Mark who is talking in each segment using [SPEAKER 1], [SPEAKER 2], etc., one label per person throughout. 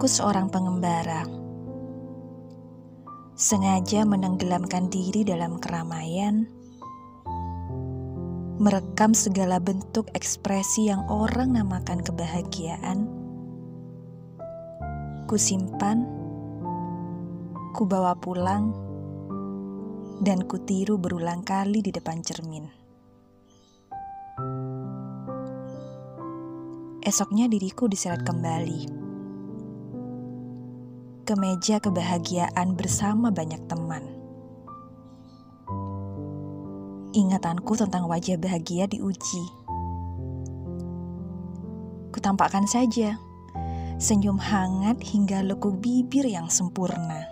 [SPEAKER 1] Aku seorang pengembara. Sengaja menenggelamkan diri dalam keramaian, merekam segala bentuk ekspresi yang orang namakan kebahagiaan. Kusimpan, kubawa pulang, dan kutiru berulang kali di depan cermin. Esoknya diriku diseret kembali ke meja kebahagiaan bersama banyak teman. Ingatanku tentang wajah bahagia diuji. Kutampakkan saja senyum hangat hingga lekuk bibir yang sempurna.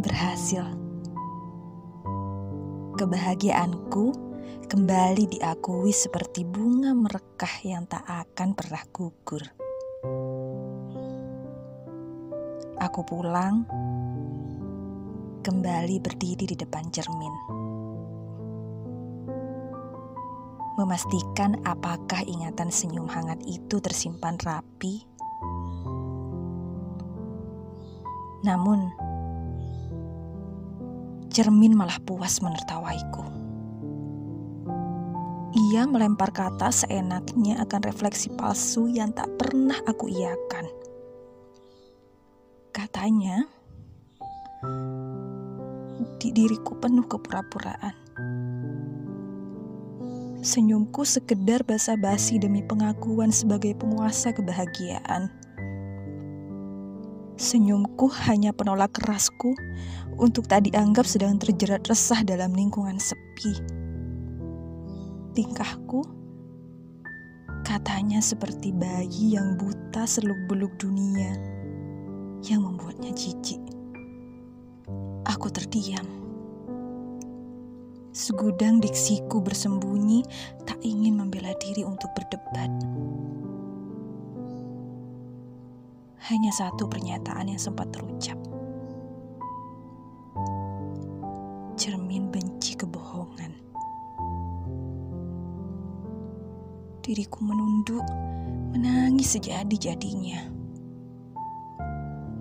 [SPEAKER 1] Berhasil. Kebahagiaanku kembali diakui seperti bunga merekah yang tak akan pernah gugur. Aku pulang, kembali berdiri di depan cermin. Memastikan apakah ingatan senyum hangat itu tersimpan rapi. Namun, cermin malah puas menertawaiku. Ia melempar kata seenaknya akan refleksi palsu yang tak pernah aku iakan. Katanya, di diriku penuh kepura-puraan. Senyumku sekedar basa-basi demi pengakuan sebagai penguasa kebahagiaan. Senyumku hanya penolak kerasku untuk tak dianggap sedang terjerat resah dalam lingkungan sepi. Tingkahku katanya seperti bayi yang buta seluk-beluk dunia yang membuatnya jijik. Aku terdiam. Segudang diksiku bersembunyi, tak ingin membela diri untuk berdebat. Hanya satu pernyataan yang sempat terucap. Cermin benci kebohongan. Diriku menunduk, menangis sejadi-jadinya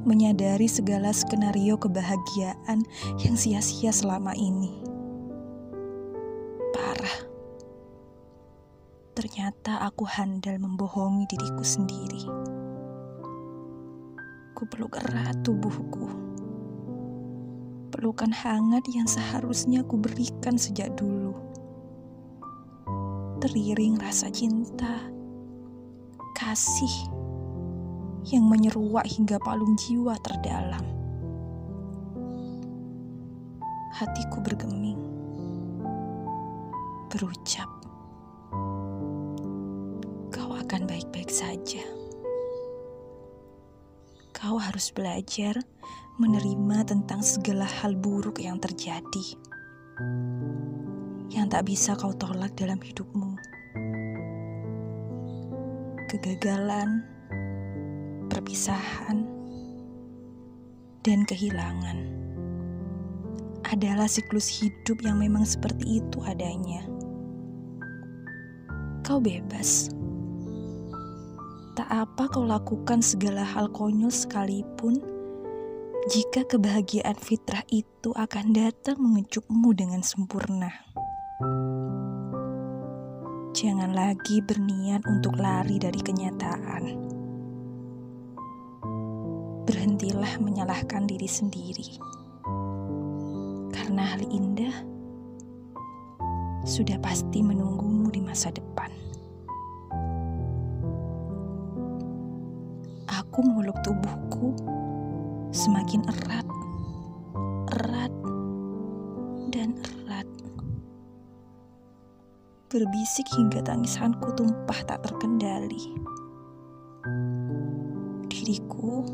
[SPEAKER 1] menyadari segala skenario kebahagiaan yang sia-sia selama ini. Parah. Ternyata aku handal membohongi diriku sendiri. Ku peluk erat tubuhku. Pelukan hangat yang seharusnya ku berikan sejak dulu. Teriring rasa cinta, kasih, yang menyeruak hingga palung jiwa terdalam. Hatiku bergeming, berucap, "Kau akan baik-baik saja. Kau harus belajar menerima tentang segala hal buruk yang terjadi, yang tak bisa kau tolak dalam hidupmu." Kegagalan, perpisahan, dan kehilangan adalah siklus hidup yang memang seperti itu adanya. Kau bebas. Tak apa kau lakukan segala hal konyol sekalipun, jika kebahagiaan fitrah itu akan datang mengejutmu dengan sempurna. Jangan lagi berniat untuk lari dari kenyataan berhentilah menyalahkan diri sendiri. Karena hal indah sudah pasti menunggumu di masa depan. Aku meluk tubuhku semakin erat, erat, dan erat. Berbisik hingga tangisanku tumpah tak terkendali. Diriku